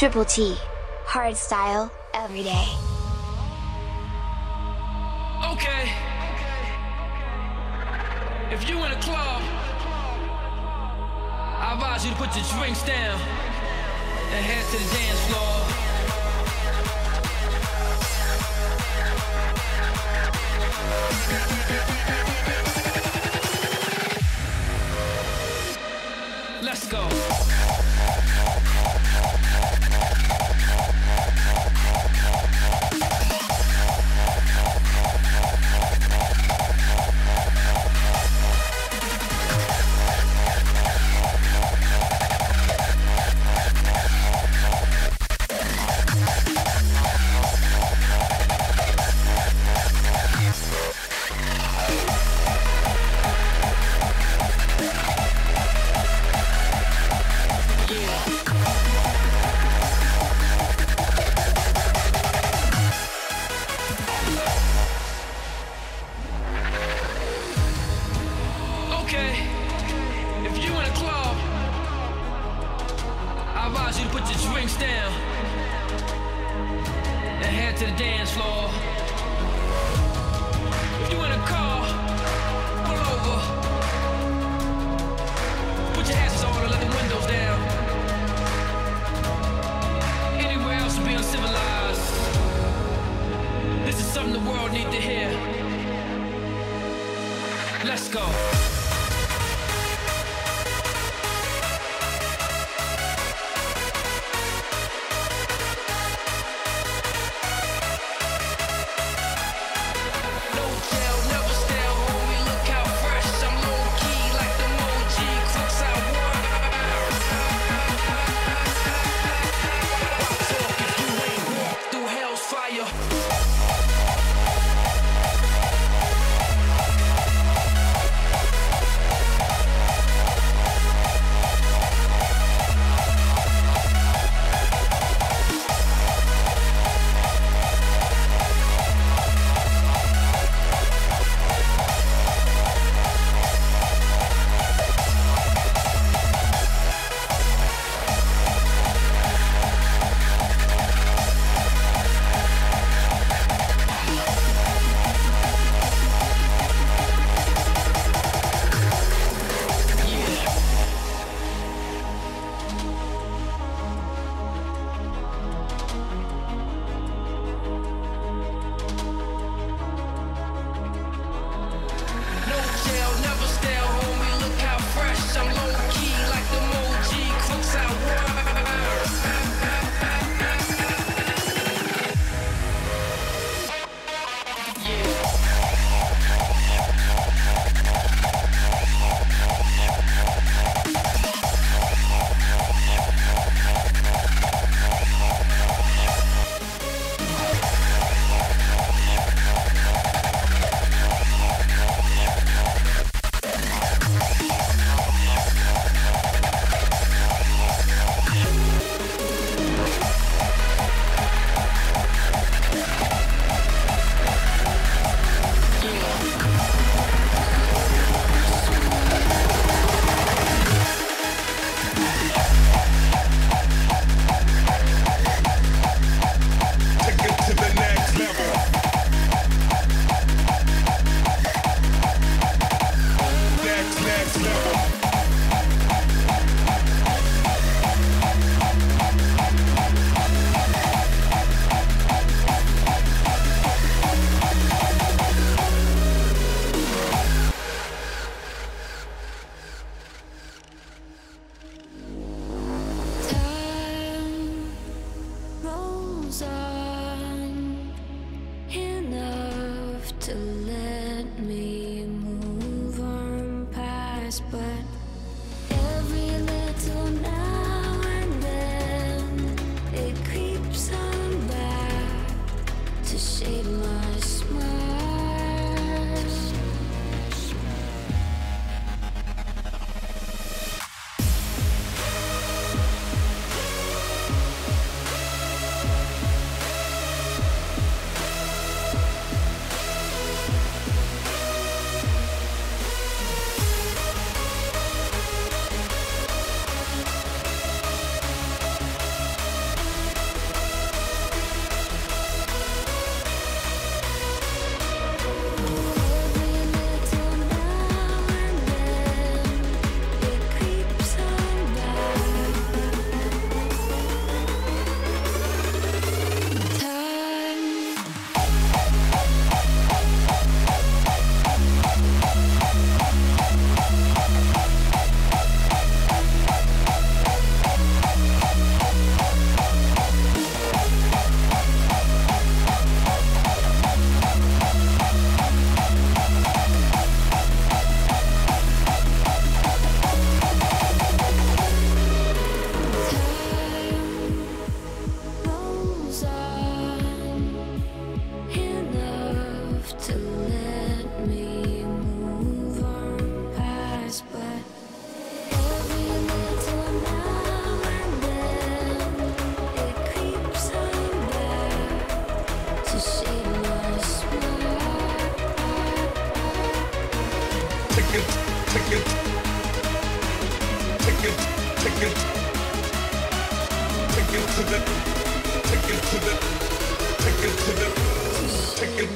Triple T. Hard style, every day. Okay. If you in a club, I advise you to put your drinks down and head to the dance floor. Let's go.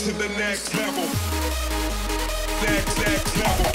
to the next level. Next, next level.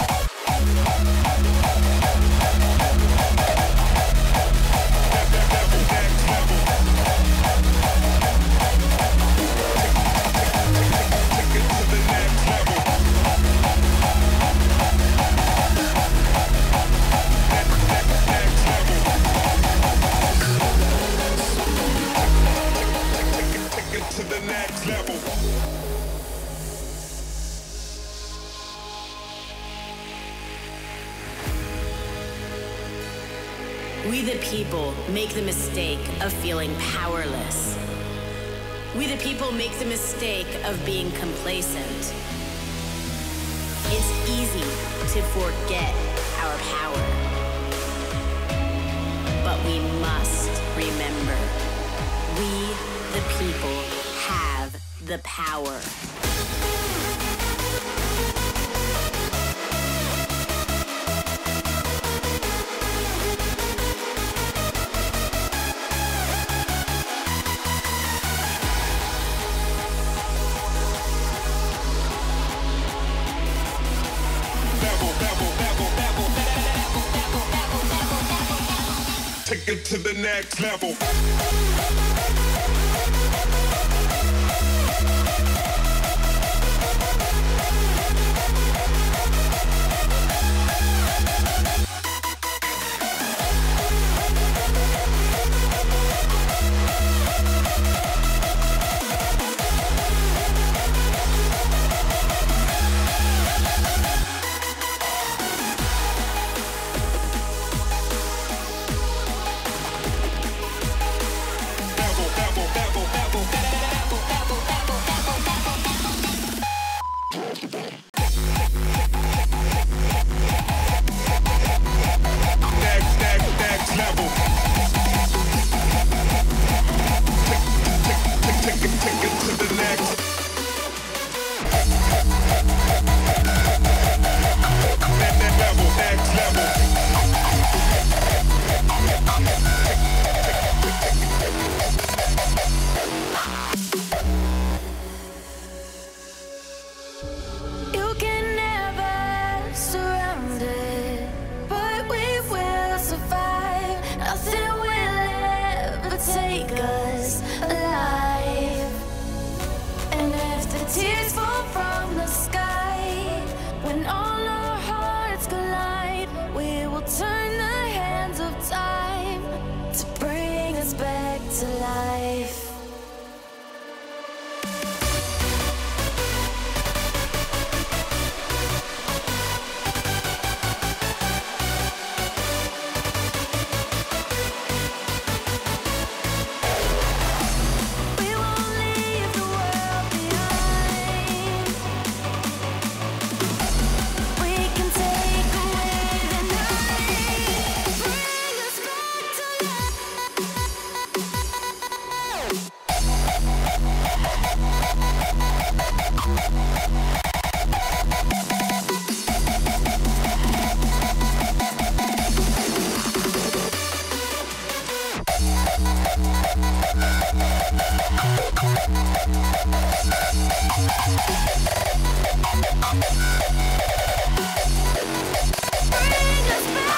people make the mistake of feeling powerless. We, the people, make the mistake of being complacent. It's easy to forget our power. But we must remember we, the people, have the power. take it to the next level. Bring us back.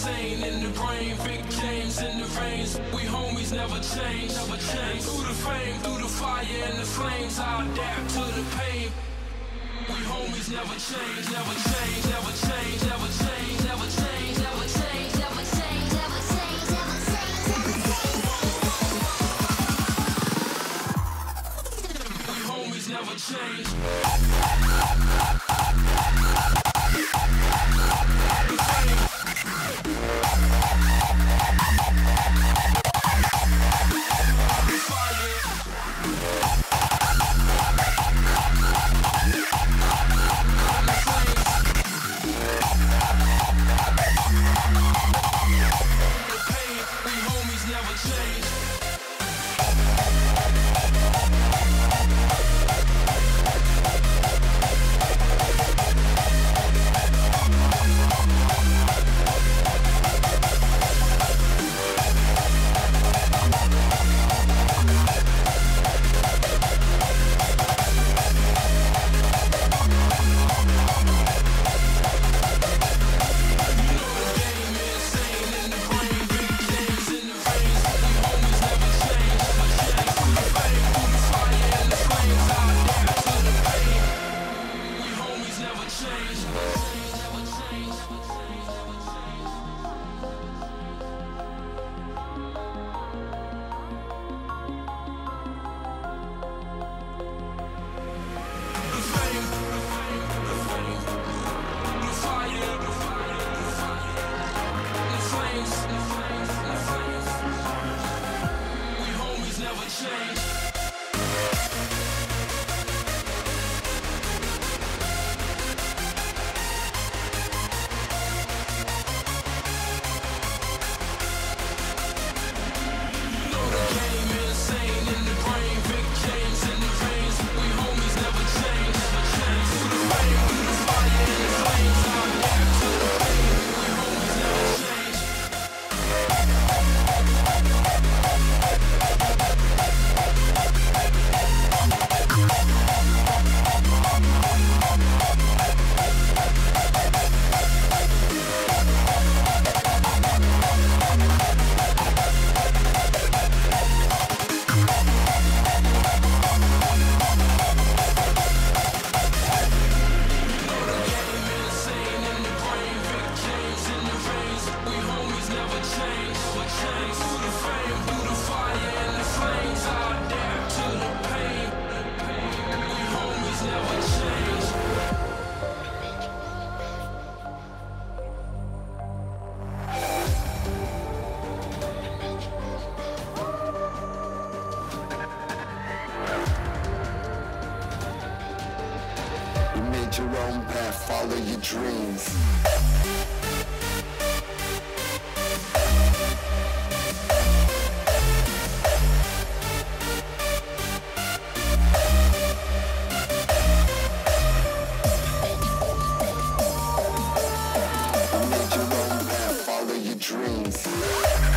Insane in the brain. Big James in the veins. We homies never change, never change. Through the fame, through the fire and the flames, I adapt to the pain. We homies never change, never change, never change, never change, never change, never change, never change, never change, never change. We homies never change. dreams.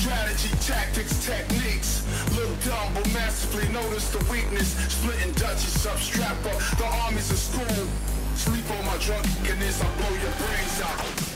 Strategy, tactics, techniques. Look dumb, but massively notice the weakness. Splitting Dutchies up, strap up. The army's a school. Sleep on my drunkenness, I blow your brains out.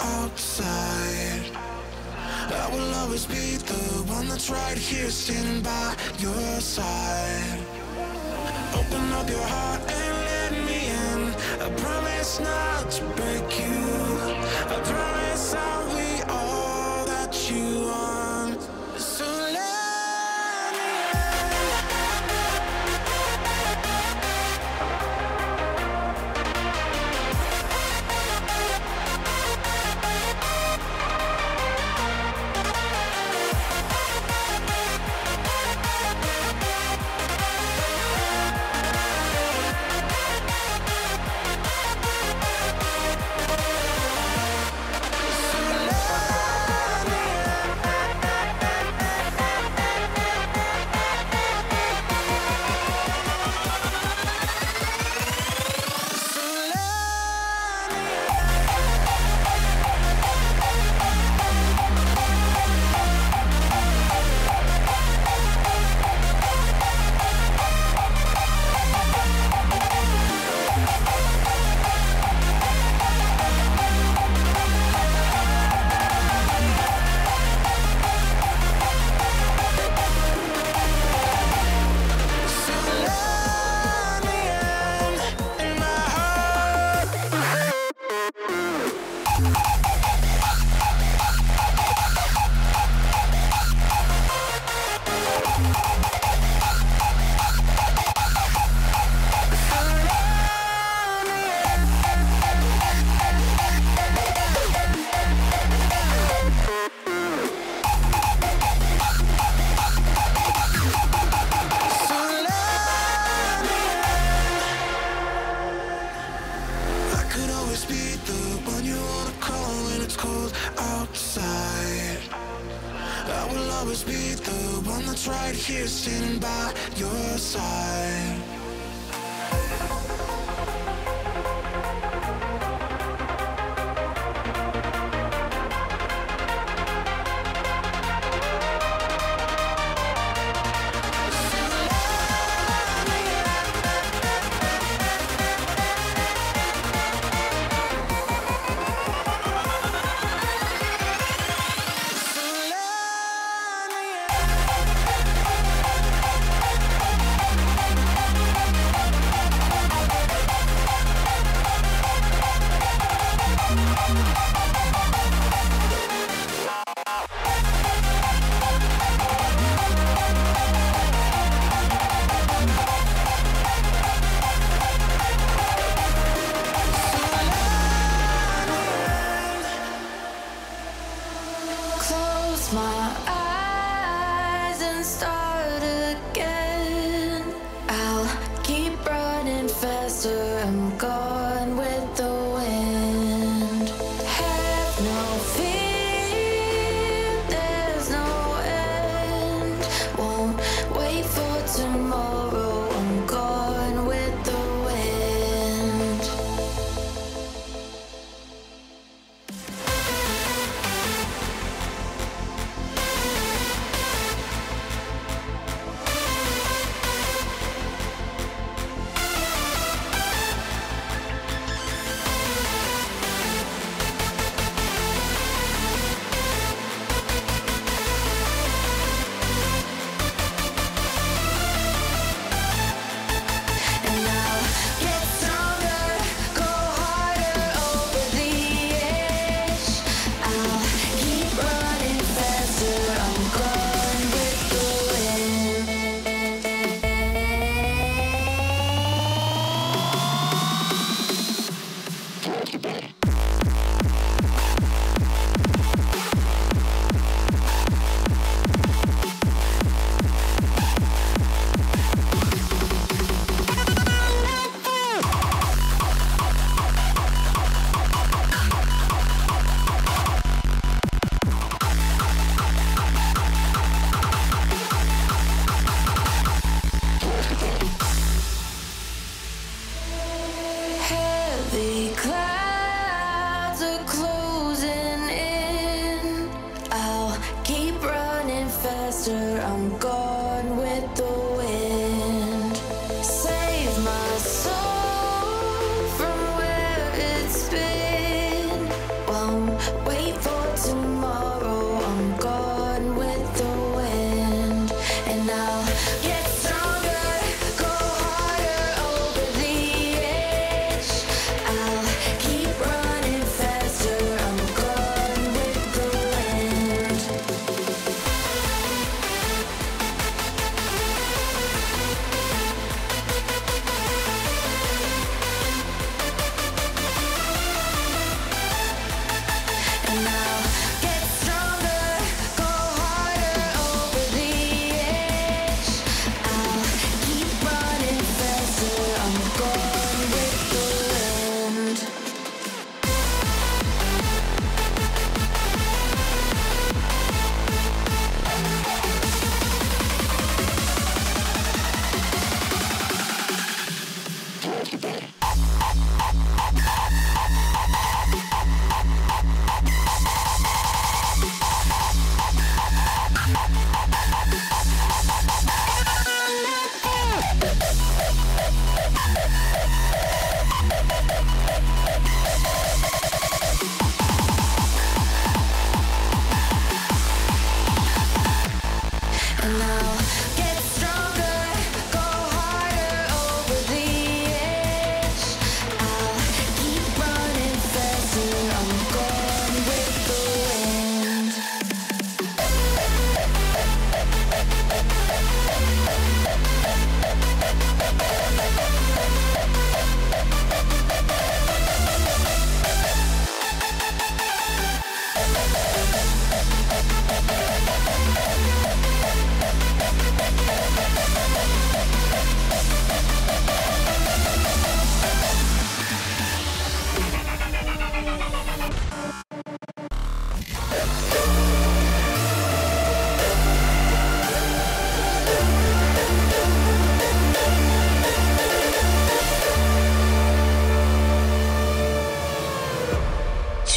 outside. I will always be the one that's right here standing by your side. Open up your heart and let me in. I promise not to break you